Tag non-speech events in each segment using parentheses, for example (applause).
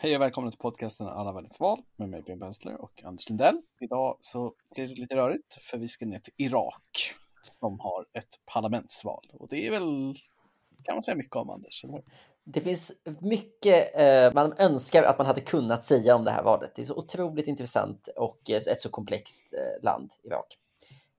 Hej och välkomna till podcasten Alla världens val med mig Björn Bensler och Anders Lindell. Idag så blir det lite rörigt för vi ska ner till Irak som har ett parlamentsval. Och det är väl, kan man säga mycket om Anders? Det finns mycket eh, man önskar att man hade kunnat säga om det här valet. Det är så otroligt intressant och eh, ett så komplext eh, land, Irak.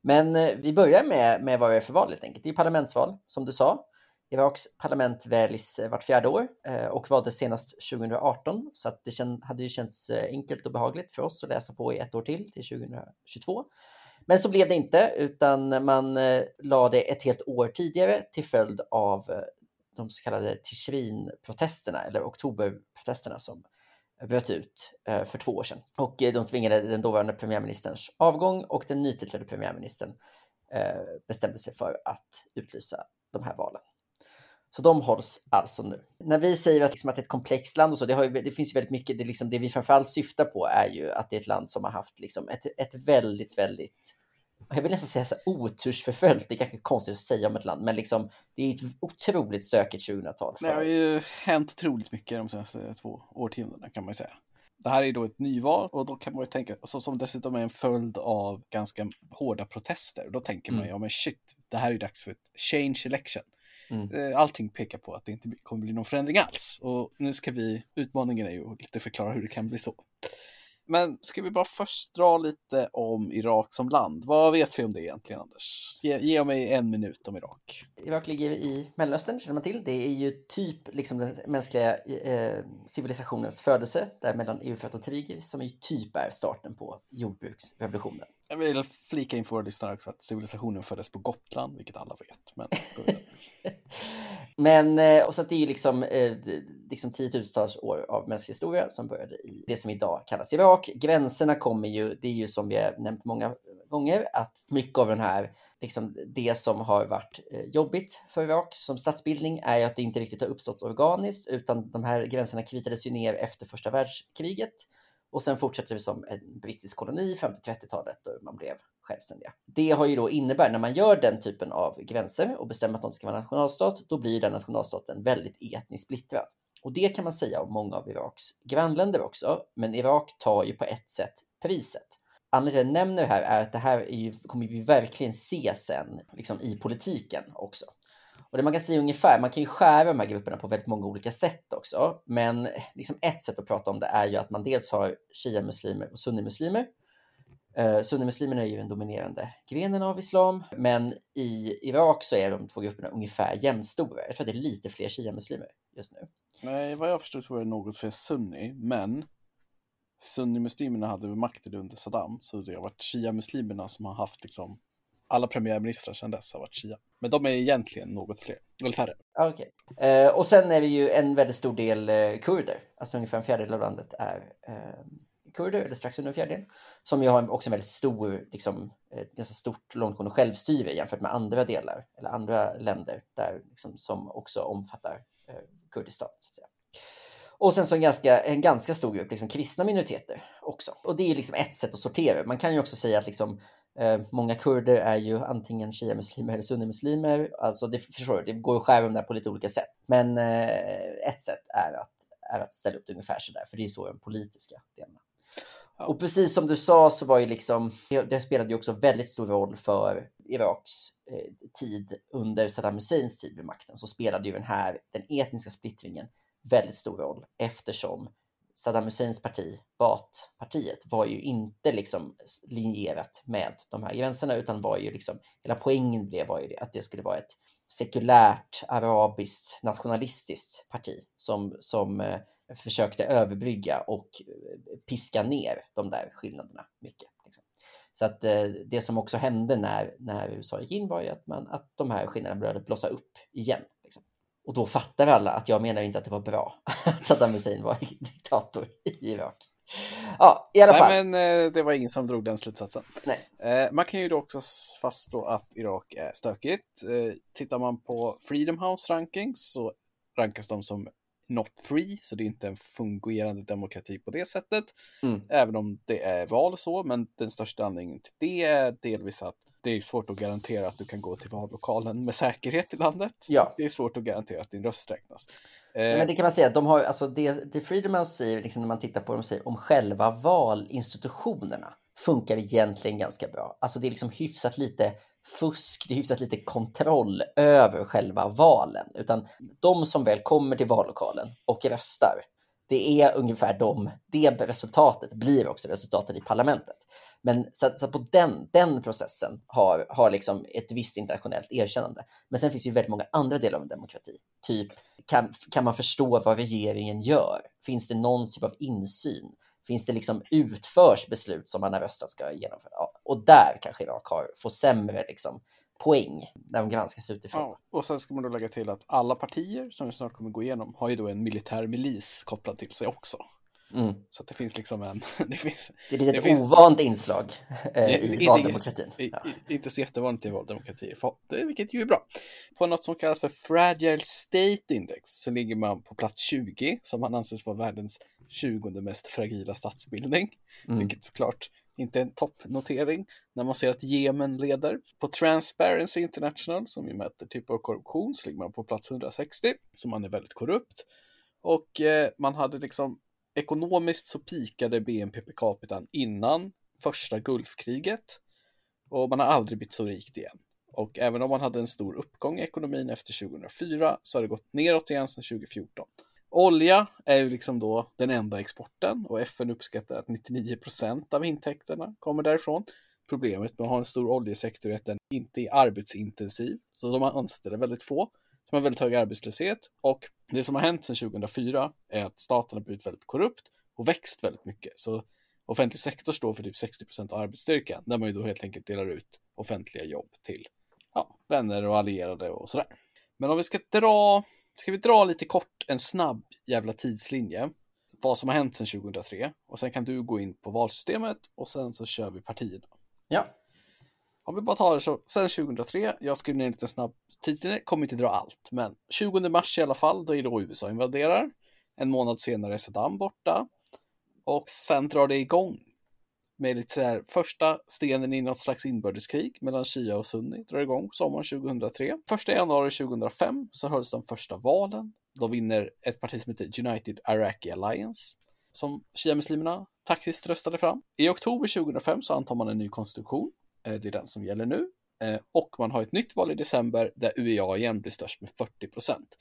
Men eh, vi börjar med, med vad det är för val helt enkelt. Det är parlamentsval, som du sa. Iraks parlament väljs eh, vart fjärde år eh, och valdes senast 2018 så att det hade ju känts eh, enkelt och behagligt för oss att läsa på i ett år till till 2022. Men så blev det inte utan man lade ett helt år tidigare till följd av de så kallade Tishrin-protesterna eller oktoberprotesterna som bröt ut för två år sedan. Och de tvingade den dåvarande premiärministerns avgång och den nytillträdde premiärministern bestämde sig för att utlysa de här valen. Så de hålls alltså nu. När vi säger att, liksom, att det är ett komplext land och så, det, ju, det finns ju väldigt mycket, det, liksom, det vi framförallt syftar på är ju att det är ett land som har haft liksom, ett, ett väldigt, väldigt jag vill nästan säga så här, otursförföljt, det är kanske konstigt att säga om ett land, men liksom, det är ett otroligt stökigt 2000-tal. För... Det har ju hänt otroligt mycket de senaste två årtiondena kan man ju säga. Det här är då ett nyval och då kan man ju tänka, så som dessutom är en följd av ganska hårda protester. Då tänker man ju, mm. ja men shit, det här är ju dags för ett change election. Mm. Eh, allting pekar på att det inte kommer bli någon förändring alls. Och nu ska vi, utmaningen är ju att lite förklara hur det kan bli så. Men ska vi bara först dra lite om Irak som land? Vad vet vi om det egentligen, Anders? Ge, ge mig en minut om Irak. Irak ligger i Mellanöstern, känner man till. Det är ju typ liksom den mänskliga eh, civilisationens födelse, där mellan Eufrat och Tigris, som ju typ är starten på jordbruksrevolutionen. Jag vill flika in för våra lyssnare också att civilisationen föddes på Gotland, vilket alla vet. Men, (laughs) men eh, och så att det är ju liksom, eh, liksom tiotusentals år av mänsklig historia som började i det som idag kallas Irak. Gränserna kommer ju, det är ju som vi har nämnt många gånger, att mycket av den här, liksom det som har varit eh, jobbigt för Irak som statsbildning är ju att det inte riktigt har uppstått organiskt, utan de här gränserna kritades ju ner efter första världskriget. Och sen fortsätter det som en brittisk koloni fram till 30-talet då man blev självständiga. Det har ju då innebär när man gör den typen av gränser och bestämmer att de ska vara nationalstat, då blir den nationalstaten väldigt etniskt splittrad. Och det kan man säga om många av Iraks grannländer också, men Irak tar ju på ett sätt priset. Anledningen till att jag nämner det här är att det här är ju, kommer vi verkligen se sen liksom i politiken också. Och det man kan säga ungefär, man kan ju skära de här grupperna på väldigt många olika sätt också. Men eh, liksom ett sätt att prata om det är ju att man dels har shia-muslimer och sunnimuslimer. Uh, sunnimuslimerna är ju den dominerande grenen av islam, men i Irak så är de två grupperna ungefär jämnstora. Jag tror att det är lite fler shia-muslimer just nu. Nej, vad jag förstår så var det något fler sunni, men sunnimuslimerna hade makten under Saddam, så det har varit shia-muslimerna som har haft liksom alla premiärministrar sedan dess har varit shia. Men de är egentligen något fler, eller färre. Ah, okay. Eh, och sen är vi ju en väldigt stor del eh, kurder, alltså ungefär en fjärdedel av landet är eh, kurder, eller strax under en fjärdedel, som ju har också en väldigt stor, liksom, ett ganska stort långtgående självstyre jämfört med andra delar, eller andra länder där, liksom, som också omfattar eh, Kurdistan. Så att säga. Och sen så en ganska, en ganska stor grupp liksom, kristna minoriteter också. Och det är liksom ett sätt att sortera. Man kan ju också säga att liksom, Eh, många kurder är ju antingen shia-muslimer eller sunnimuslimer. Alltså det, förstår du, det går att skära dem där på lite olika sätt. Men eh, ett sätt är att, är att ställa upp det ungefär sådär, för det är så de politiska delarna. Ja. Och precis som du sa så var ju liksom, det, det spelade ju också väldigt stor roll för Iraks eh, tid under Saddam Husseins tid vid makten, så spelade ju den här, den etniska splittringen väldigt stor roll eftersom Saddam Husseins parti, Baath-partiet, var ju inte liksom linjerat med de här gränserna, utan var ju liksom, hela poängen blev var ju det, att det skulle vara ett sekulärt, arabiskt, nationalistiskt parti som, som eh, försökte överbrygga och eh, piska ner de där skillnaderna mycket. Liksom. Så att eh, det som också hände när, när USA gick in var ju att, man, att de här skillnaderna började blossa upp igen. Och då fattar alla att jag menar inte att det var bra (laughs) att Saddam Hussein var diktator i Irak. Ja, i alla fall. Nej, men eh, det var ingen som drog den slutsatsen. Nej. Eh, man kan ju då också fastslå att Irak är stökigt. Eh, tittar man på Freedom House ranking så rankas de som not free, så det är inte en fungerande demokrati på det sättet. Mm. Även om det är val så, men den största anledningen till det är delvis att det är svårt att garantera att du kan gå till vallokalen med säkerhet i landet. Ja. Det är svårt att garantera att din röst räknas. Eh, Men det kan man säga, de har, alltså det, det Freedom säger, liksom när man tittar på dem, säger om själva valinstitutionerna funkar egentligen ganska bra. Alltså det är liksom hyfsat lite fusk, det är hyfsat lite kontroll över själva valen. Utan de som väl kommer till vallokalen och röstar, det är ungefär de, det resultatet blir också resultatet i parlamentet. Men så, så på den, den processen har, har liksom ett visst internationellt erkännande. Men sen finns det ju väldigt många andra delar av en demokrati. Typ, kan, kan man förstå vad regeringen gör? Finns det någon typ av insyn? Finns det liksom utförs beslut som man har röstat ska genomföra? Ja, och där kanske Irak har, får sämre liksom, poäng när de granskas utifrån. Ja, och sen ska man då lägga till att alla partier som vi snart kommer gå igenom har ju då en militär milis kopplad till sig också. Mm. Så det finns liksom en... (laughs) Det, finns, Det är ett Det finns- ovant inslag eh, i inte- valdemokratin. i- Ja. inte så jättevanligt i valdemokratier, vilket ju är bra. På något som kallas för Fragile State Index så ligger man på plats 20 som man anses vara världens 20 mest fragila statsbildning. Mm. Vilket såklart inte är en toppnotering när man ser att Jemen leder. På Transparency International som ju mäter typ av korruption så ligger man på plats 160 så man är väldigt korrupt. Och eh, man hade liksom ekonomiskt så pikade BNP per capita innan första Gulfkriget och man har aldrig blivit så rikt igen. Och även om man hade en stor uppgång i ekonomin efter 2004 så har det gått neråt igen sedan 2014. Olja är ju liksom då den enda exporten och FN uppskattar att 99 procent av intäkterna kommer därifrån. Problemet med att ha en stor oljesektor är att den inte är arbetsintensiv, så de anställer väldigt få, som har väldigt hög arbetslöshet och det som har hänt sedan 2004 är att staten har blivit väldigt korrupt och växt väldigt mycket. Så offentlig sektor står för typ 60 procent av arbetsstyrkan, där man ju då helt enkelt delar ut offentliga jobb till ja, vänner och allierade och sådär. Men om vi ska dra, ska vi dra lite kort en snabb jävla tidslinje, vad som har hänt sedan 2003 och sen kan du gå in på valsystemet och sen så kör vi partierna. Ja. Om vi bara tar det så, sen 2003, jag skrev ner en liten snabb titel, kommer inte dra allt, men 20 mars i alla fall, då är det då USA invaderar. En månad senare är Saddam borta. Och sen drar det igång med lite så här, första stenen i något slags inbördeskrig mellan Shia och Sunni drar igång sommaren 2003. Första januari 2005 så hölls de första valen. Då vinner ett parti som heter United Iraqi Alliance som Shia-muslimerna taktiskt röstade fram. I oktober 2005 så antar man en ny konstitution. Eh, Det är den som gäller nu. Eh, Och man har ett nytt val i december där UEA igen blir störst med 40 procent.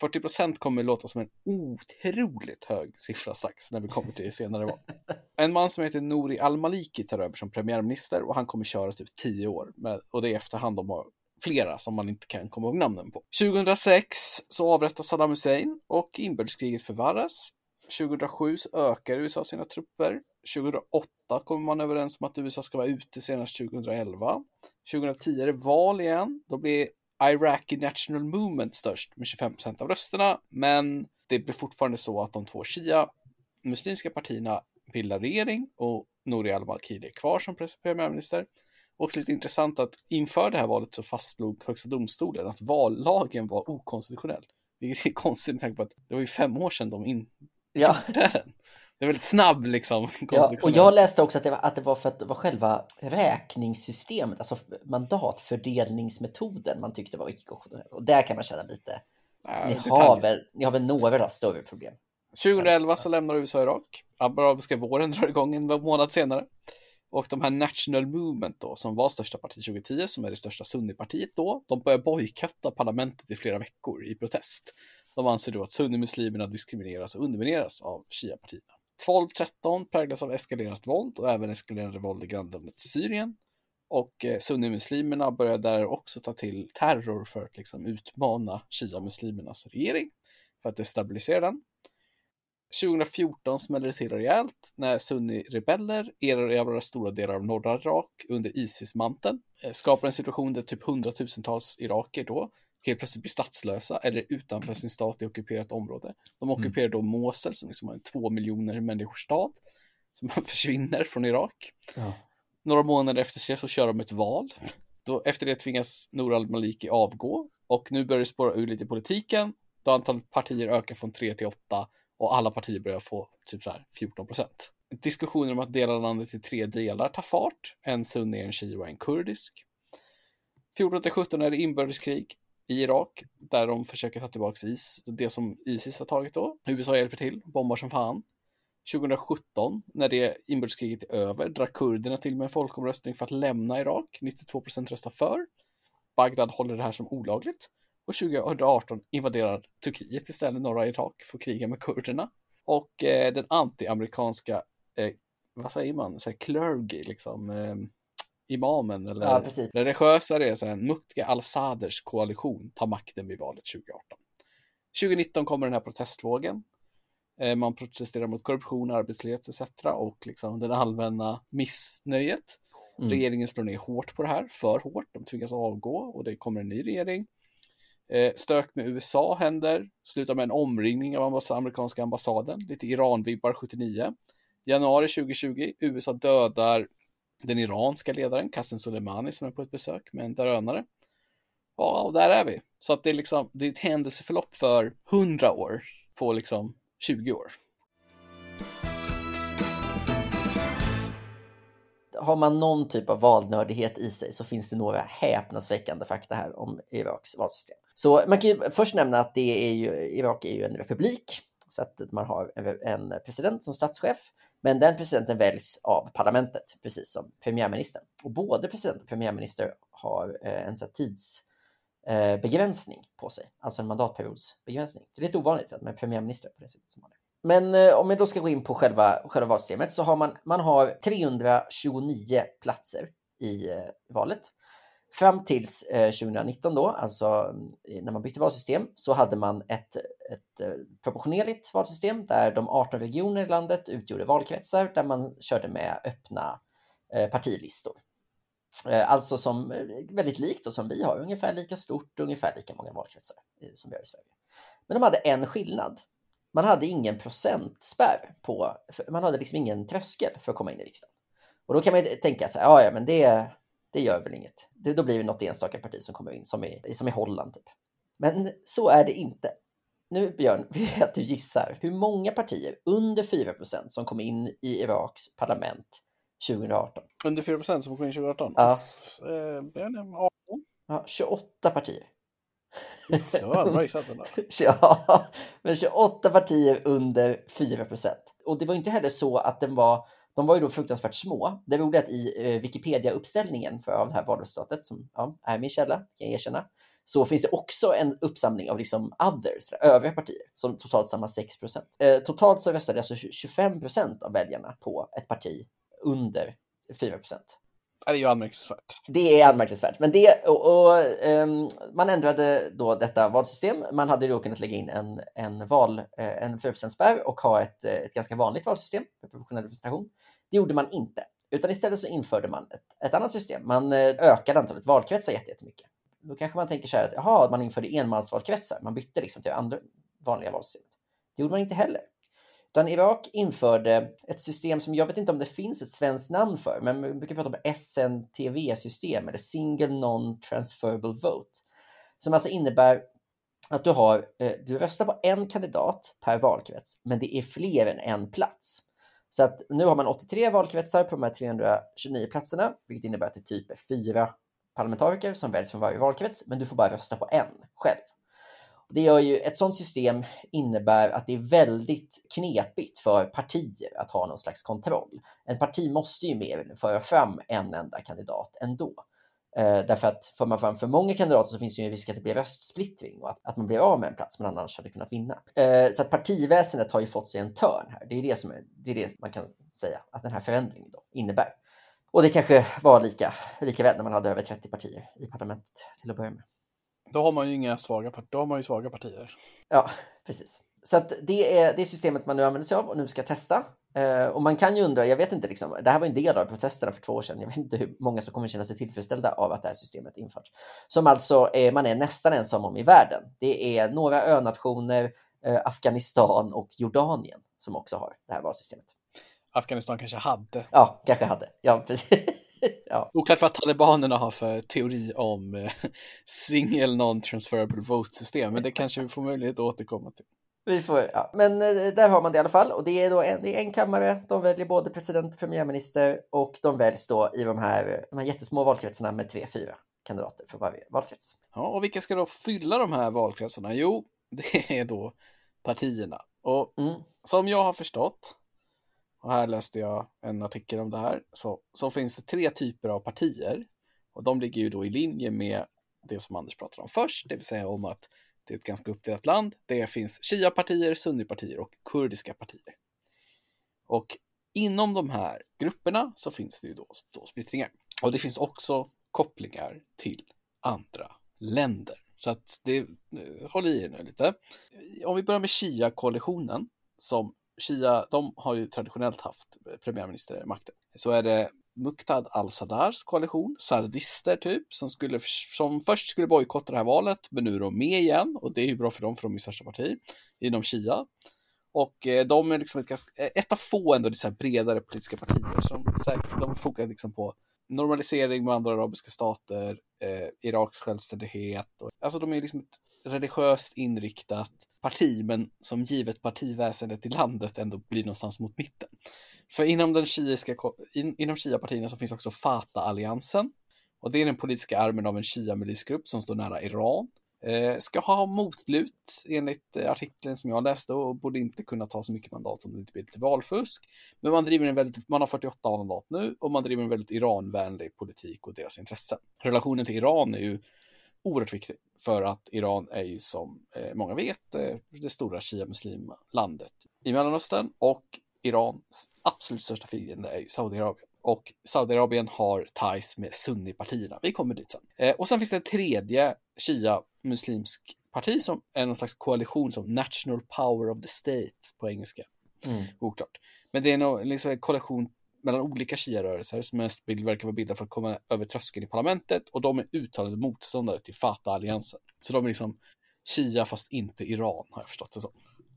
40 procent kommer låta som en otroligt hög siffra strax när vi kommer till senare val. (laughs) En man som heter Nouri al-Maliki tar över som premiärminister och han kommer köra typ 10 år. Med, och det är efterhand de har flera som man inte kan komma ihåg namnen på. 2006 så avrättas Saddam Hussein och inbördeskriget förvärras. 2007 ökar USA sina trupper. 2008 kommer man överens om att USA ska vara ute senast 2011. 2010 är det val igen. Då blir Iraqi National Movement störst med 25 procent av rösterna. Men det blir fortfarande så att de två Shia muslimska partierna bildar regering och Nouri al-Maliki är kvar som premiärminister. Också lite intressant att inför det här valet så fastslog Högsta domstolen att vallagen var okonstitutionell. Vilket är konstigt med tanke på att det var ju fem år sedan de in, Ja. (laughs) den. Det är väldigt snabb liksom. Ja, och jag läste också att det, var, att det var för att det var själva räkningssystemet, alltså mandatfördelningsmetoden man tyckte var icke-konstitutionell. Och där kan man känna lite, Ja, ni, har väl, ni har väl några större problem. 2011 så lämnar USA Irak. Arabiska våren drar igång en månad senare. Och de här National Movement då, som var största parti 2010, som är det största sunnipartiet då, de börjar bojkotta parlamentet i flera veckor i protest. De anser då att sunnimuslimerna diskrimineras och undermineras av shia-partierna. 12-13 präglas av eskalerat våld och även eskalerande våld i grannlandet Syrien. Och eh, sunnimuslimerna börjar där också ta till terror för att liksom utmana shia-muslimernas regering för att destabilisera den. 2014 smäller det till rejält när sunni-rebeller erövrar stora delar av norra Irak under Isis-manteln. Eh, skapar en situation där typ hundratusentals iraker då helt plötsligt blir statslösa eller utanför sin stat i ockuperat område. De ockuperar då Mosul som liksom har en två miljoner människors stad som (laughs) försvinner från Irak. Ja. Några månader efter sig så kör de ett val. Då, efter det tvingas Nour al-Maliki avgå och nu börjar det spåra ur lite i politiken. då antalet partier ökar från 3 till 8 och alla partier börjar få typ så här 14 procent. Diskussioner om att dela landet i tre delar tar fart. En sunni, en shia och en kurdisk. 14 till 17 är det inbördeskrig i Irak där de försöker ta tillbaka is, det som Isis har tagit då. USA hjälper till, bombar som fan. 2017, när det inbördeskriget är över, drar kurderna till med en folkomröstning för att lämna Irak. 92 procent röstar för. Bagdad håller det här som olagligt. Och 2018 invaderar Turkiet istället norra Irak för att kriga med kurderna. Och eh, den antiamerikanska, eh, vad säger man, så här clergy, liksom, eh, imamen eller Ja, religiösa resan, Muktiga al-Saders koalition tar makten vid valet 2018. 2019 kommer den här protestvågen. Eh, man protesterar mot korruption, arbetslöshet etc. och liksom den allmänna missnöjet. Mm. Regeringen slår ner hårt på det här, för hårt. De tvingas avgå och det kommer en ny regering. Eh, stök med USA händer, slutar med en omringning av ambass amerikanska ambassaden, lite Iran-vibbar 79. Januari 2020, USA dödar den iranska ledaren Qasem Soleimani som är på ett besök med en drönare. Ja, och där är vi. Så att det är liksom, det är ett händelseförlopp för 100 år på liksom 20 år. Har man någon typ av valnördighet i sig så finns det några häpnadsväckande fakta här om Iraks valsystem. Så man kan ju först nämna att det är ju, Irak är ju en republik, så att man har en president som statschef men den presidenten väljs av parlamentet, precis som premiärministern. Och både president och premiärminister har eh, en tidsbegränsning eh, på sig, alltså en mandatperiodsbegränsning. Det är lite ovanligt att man är premiärminister på det sättet som man är. Men eh, om vi då ska gå in på själva, själva valsystemet så har man, man har 329 platser i valet. Fram tills eh, 2019 då, alltså eh, när man bytte valsystem, så hade man ett, ett eh, proportionerligt valsystem där de 18 regioner i landet utgjorde valkretsar där man körde med öppna partilistor. Alltså som väldigt likt och som vi har, ungefär lika stort och ungefär lika många valkretsar som vi har i Sverige. Men de hade en skillnad. Man hade ingen procentspärr på, man hade liksom ingen tröskel för att komma in i riksdagen. Och då kan man tänka så ja, ja men det, det gör väl inget. Det, då blir det något enstaka parti som kommer in, som i, som i Holland. Typ. Men så är det inte. Nu Björn, (laughs) vill jag att du gissar hur många partier under 4% som kom in i Iraks parlament 2018? Under 4% som kom in 2018? Ja. Eh, 18? Ja, 28 partier. Det var bra gissat (laughs) Ja, men 28 partier under 4% Och det var inte heller så att den var de var ju då fruktansvärt små. Det roliga är att i eh, Wikipedia-uppställningen för av det här valresultatet, som ja, är min källa, kan jag erkänna, så finns det också en uppsamling av liksom others, övriga partier, som totalt samlar 6 eh, Totalt så röstade alltså 25% av väljarna på ett parti under 4 Äh, det är ju anmärkningsvärt. Det är anmärkningsvärt. Men det, och, och um, man ändrade då detta valsystem. Man hade då kunnat lägga in en, en, val, eh, en 4 och ha ett, eh, ett ganska vanligt valsystem med proportionell representation. Det gjorde man inte, utan istället så införde man ett, ett annat system. Man eh, ökade antalet valkretsar jättemycket. Då kanske man tänker så här att jaha, man införde enmansvalkretsar. Man bytte liksom till andra vanliga valsystemet. Det gjorde man inte heller. Utan Irak införde ett system som jag vet inte om det finns ett svenskt namn för, men man brukar prata om SNTV-system eller Single Non-Transferable Vote. Som alltså innebär att du, har, eh, du röstar på en kandidat per valkrets, men det är fler än en plats. Så att nu har man 83 valkretsar på de här 329 platserna, vilket innebär att det är typ fyra parlamentariker som väljs från varje valkrets, men du får bara rösta på en själv. Det gör ju, ett sådant system innebär att det är väldigt knepigt för partier att ha någon slags kontroll. En parti måste ju mer föra fram en enda kandidat ändå. Eh, därför att för man fram för många kandidater så finns det ju en risk att det blir röstsplittring och att, att man blir av med en plats man annars hade kunnat vinna. Eh, så att partiväsendet har ju fått sig en törn här. Det är det som är, det är det man kan säga att den här förändringen då innebär. Och det kanske var lika, lika väl när man hade över 30 partier i parlamentet till att börja med. Då har man ju inga svaga då har man ju svaga partier. Ja, precis. Så det är det systemet man nu använder sig av och nu ska testa. Uh, och man kan ju undra, jag vet inte, liksom, det här var en del av protesterna för två år sedan. Jag vet inte hur många som kommer känna sig tillfredsställda av att det här systemet införts. Som alltså är, man är nästan ensam om i världen. Det är några önationer, uh, Afghanistan och Jordanien som också har det här valsystemet. Afghanistan kanske hade. Ja, kanske hade. Ja, precis. (laughs) (laughs) ja. Oklart vad talibanerna har för teori om eh, single non-transferable vote-system, men det kanske vi får möjlighet att återkomma till. Vi får, ja. Men eh, där har man det i alla fall. Och det är då en, det är en kammare. De väljer både president och premiärminister och de väljs då i de här, de här jättesmå valkretsarna med tre, fyra kandidater för varje valkrets. Ja, och vilka ska då fylla de här valkretsarna? Jo, det är då partierna. Och Mm. som jag har förstått, och här läste jag en artikel om det här, så, så finns det tre typer av partier. Och de ligger ju då i linje med det som Anders pratade om först, det vill säga om att det är ett ganska uppdelat land. Det finns shia-partier, sunni-partier och kurdiska partier. Och inom de här grupperna så finns det ju då, då splittringar. Och det finns också kopplingar till andra länder. Så att det, eh, håll i er nu lite. Om vi börjar med Shia-koalitionen, som Shia, de har ju traditionellt haft premiärministermakten. Så är det Muqtad al-Sadars koalition, sardister typ, som, skulle, som först skulle bojkotta det här valet, men nu är de med igen och det är ju bra för dem för de är största parti inom Shia. Och eh, de är liksom ett, ganska, eh, ett av få ändå så här bredare politiska partier som säkert, de fokar liksom på normalisering med andra arabiska stater, eh, Iraks självständighet. Och, alltså de är liksom ett religiöst inriktat parti, men som givet partiväsendet i landet ändå blir någonstans mot mitten. För inom den shiiska, in, inom shia-partierna så finns också Fatah-alliansen. Och det är den politiska armen av en shia-milisgrupp som står nära Iran. Eh, ska ha motlut enligt eh, artikeln som jag läste och borde inte kunna ta så mycket mandat om det inte blir lite valfusk. Men man driver en väldigt, man har 48 mandat nu och man driver en väldigt Iranvänlig politik och deras intressen. Relationen till Iran är ju oerhört viktig för att Iran är ju som eh, många vet eh, det stora shia-muslimlandet i Mellanöstern och Irans absolut största fiende är ju Saudiarabien. Och Saudiarabien har ties med sunnipartierna. Vi kommer dit sen. Eh, och sen finns det en tredje shia-muslimsk parti som är någon slags koalition som National Power of the State på engelska. Mm. Oklart. Men det är nog liksom en koalition mellan olika shia-rörelser som mest verkar vara bildade för att komma över tröskeln i parlamentet och de är uttalade motståndare till Fatah-alliansen. Så de är liksom shia fast inte Iran har jag förstått det som.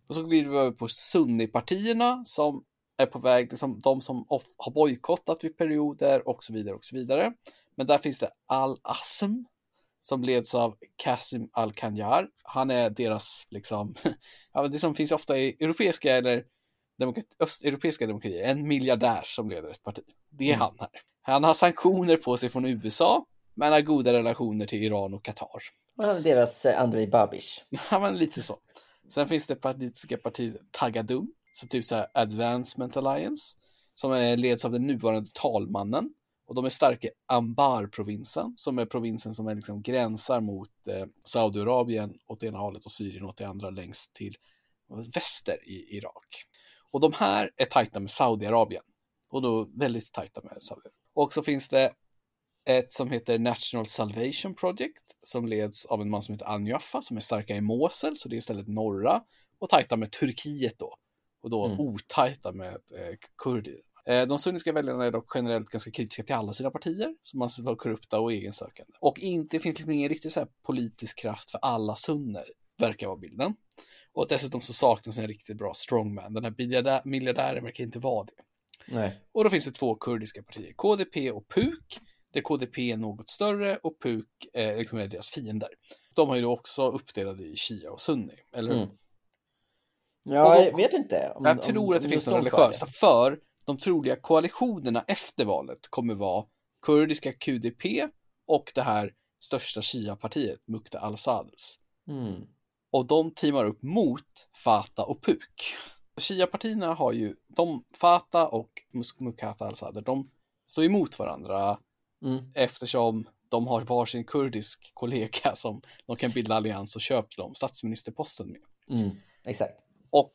Och så glider vi över på sunnipartierna som är på väg, liksom de som off, har bojkottat vid perioder och så vidare och så vidare. Men där finns det Al-Asm som leds av Qasim Al-Kanjar. Han är deras, liksom, (laughs) ja, det som finns ofta i europeiska eller demokrati, östeuropeiska demokratier, en miljardär som leder ett parti. Det är mm. han här. Han har sanktioner på sig från USA, men har goda relationer till Iran och Qatar. Han är deras eh, Andrei Babish. (laughs) Ja, men lite så. Sen finns det politiska partiet Tagadum, så typ så här Advancement Alliance, som är, leds av den nuvarande talmannen. Och de är starka i Ambar-provinsen, som är provinsen som är liksom gränsar mot eh, Saudiarabien åt ena hållet och Syrien åt det andra längst till väster i Irak. Och de här är tajta med Saudiarabien. Och då väldigt tajta med Saudiarabien. Och så finns det ett som heter National Salvation Project som leds av en man som heter Anjaffa som är starka i Mosul, så det är istället norra och tajta med Turkiet då. Och då mm. otajta med eh, kurder. Eh, de sunniska väljarna är dock generellt ganska kritiska till alla sina partier som anses vara korrupta och egensökande. Och inte finns liksom ingen riktig så politisk kraft för alla sunner, verkar vara bilden. Och dessutom så saknas en riktigt bra strongman. Den här miljardären verkar inte vara det. Nej. Och då finns det två kurdiska partier, KDP och PUK. Där KDP är något större och PUK eh, liksom är deras fiender. De har ju då också uppdelade i Shia och Sunni, eller hur? Mm. Ja, då, jag vet inte. Om, jag tror om, att det finns några religiösa, för de troliga koalitionerna efter valet kommer vara kurdiska QDP och det här största Shia-partiet, Mukta al-Sadrs. Mm och de teamar upp mot Fata och Puk. Shia-partierna har ju, de, Fata och Mukata al-Sadr, de står emot varandra mm. eftersom de har varsin kurdisk kollega som de kan bilda allians och köpa dem statsministerposten med. Mm, exakt. Och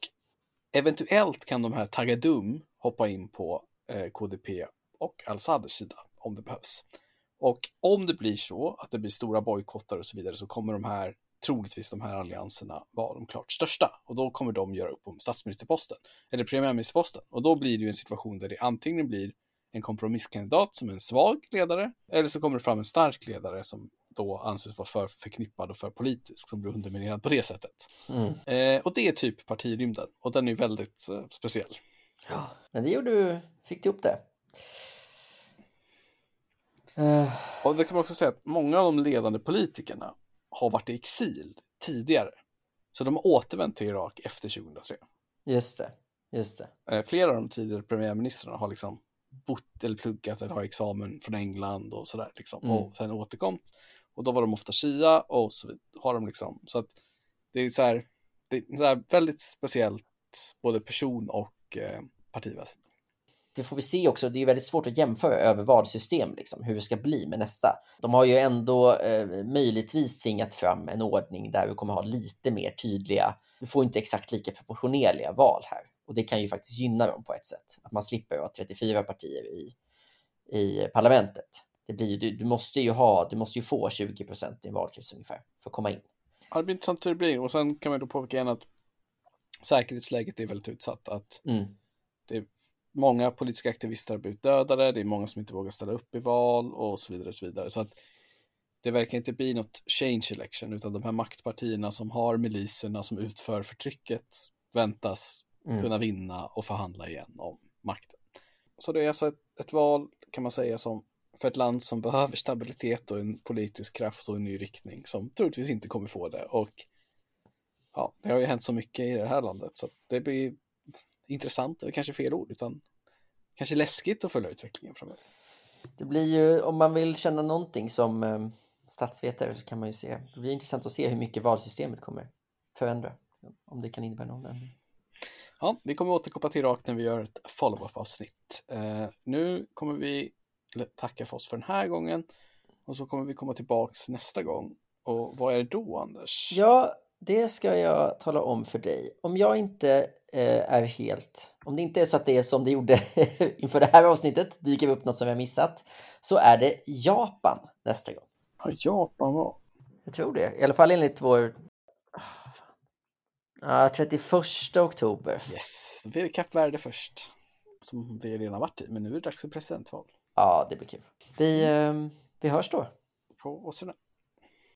eventuellt kan de här Tagadum hoppa in på eh, KDP och al-Sadrs sida om det behövs. Och om det blir så att det blir stora bojkottar och så vidare så kommer de här troligtvis de här allianserna vara de klart största och då kommer de göra upp om statsministerposten eller premiärministerposten och då blir det ju en situation där det antingen blir en kompromisskandidat som är en svag ledare eller så kommer det fram en stark ledare som då anses vara för förknippad och för politisk som blir underminerad på det sättet. Mm. Eh, och det är typ partirymden och den är väldigt eh, speciell. Ja, men det gjorde du, fick du ihop det. Uh... Och det kan man också säga att många av de ledande politikerna har varit i exil tidigare. Så de har återvänt till Irak efter 2003. Just det, just det. Eh, flera av de tidigare premiärministrarna har liksom bott eller pluggat eller har examen från England och sådär liksom. Mm. Och sen återkom. Och då var de ofta shia och så har de liksom. Så att det är så här, det är så här väldigt speciellt både person och eh, partiväsen. Det får vi se också. Det är väldigt svårt att jämföra över valsystem, liksom, hur det ska bli med nästa. De har ju ändå eh, möjligtvis tvingat fram en ordning där vi kommer ha lite mer tydliga, vi får inte exakt lika proportionerliga val här. Och det kan ju faktiskt gynna dem på ett sätt. Att man slipper ha 34 partier i, i parlamentet. Det blir, du, du måste ju ha, du måste ju få 20 procent i en valkrets ungefär för att komma in. Ja, det blir intressant hur det blir. Och sen kan man då påpeka igen att säkerhetsläget är väldigt utsatt. Att mm. det många politiska aktivister har blivit dödade, det är många som inte vågar ställa upp i val och så vidare. Och så vidare. Så att det verkar inte bli något change election, utan de här maktpartierna som har miliserna som utför förtrycket väntas mm. kunna vinna och förhandla igen om makten. Så det är alltså ett, ett val, kan man säga, som för ett land som behöver stabilitet och en politisk kraft och en ny riktning som troligtvis inte kommer få det. Och ja, det har ju hänt så mycket i det här landet så det blir intressant, eller kanske fel ord, utan kanske läskigt att följa utvecklingen framöver. Det blir ju, om man vill känna någonting som eh, statsvetare så kan man ju se, det blir intressant att se hur mycket valsystemet kommer förändra, om det kan innebära någon ändring. Ja, vi kommer återkoppla till Irak när vi gör ett follow-up avsnitt. Eh, nu kommer vi tacka för oss för den här gången och så kommer vi komma tillbaks nästa gång. Och vad är det då, Anders? Ja, det ska jag tala om för dig. Om jag inte eh, är helt, om det inte är så att det är som det gjorde (laughs) inför det här avsnittet, dyker upp något som jag missat, så är det Japan nästa gång. Ja, Japan var? Jag tror det, i alla fall enligt vår Ja, 31 oktober. Yes, då blir det Kap Verde först. Som vi redan varit i, men nu är det dags för presidentval. Ja, det blir kul. Vi, eh, vi hörs då. På återseende.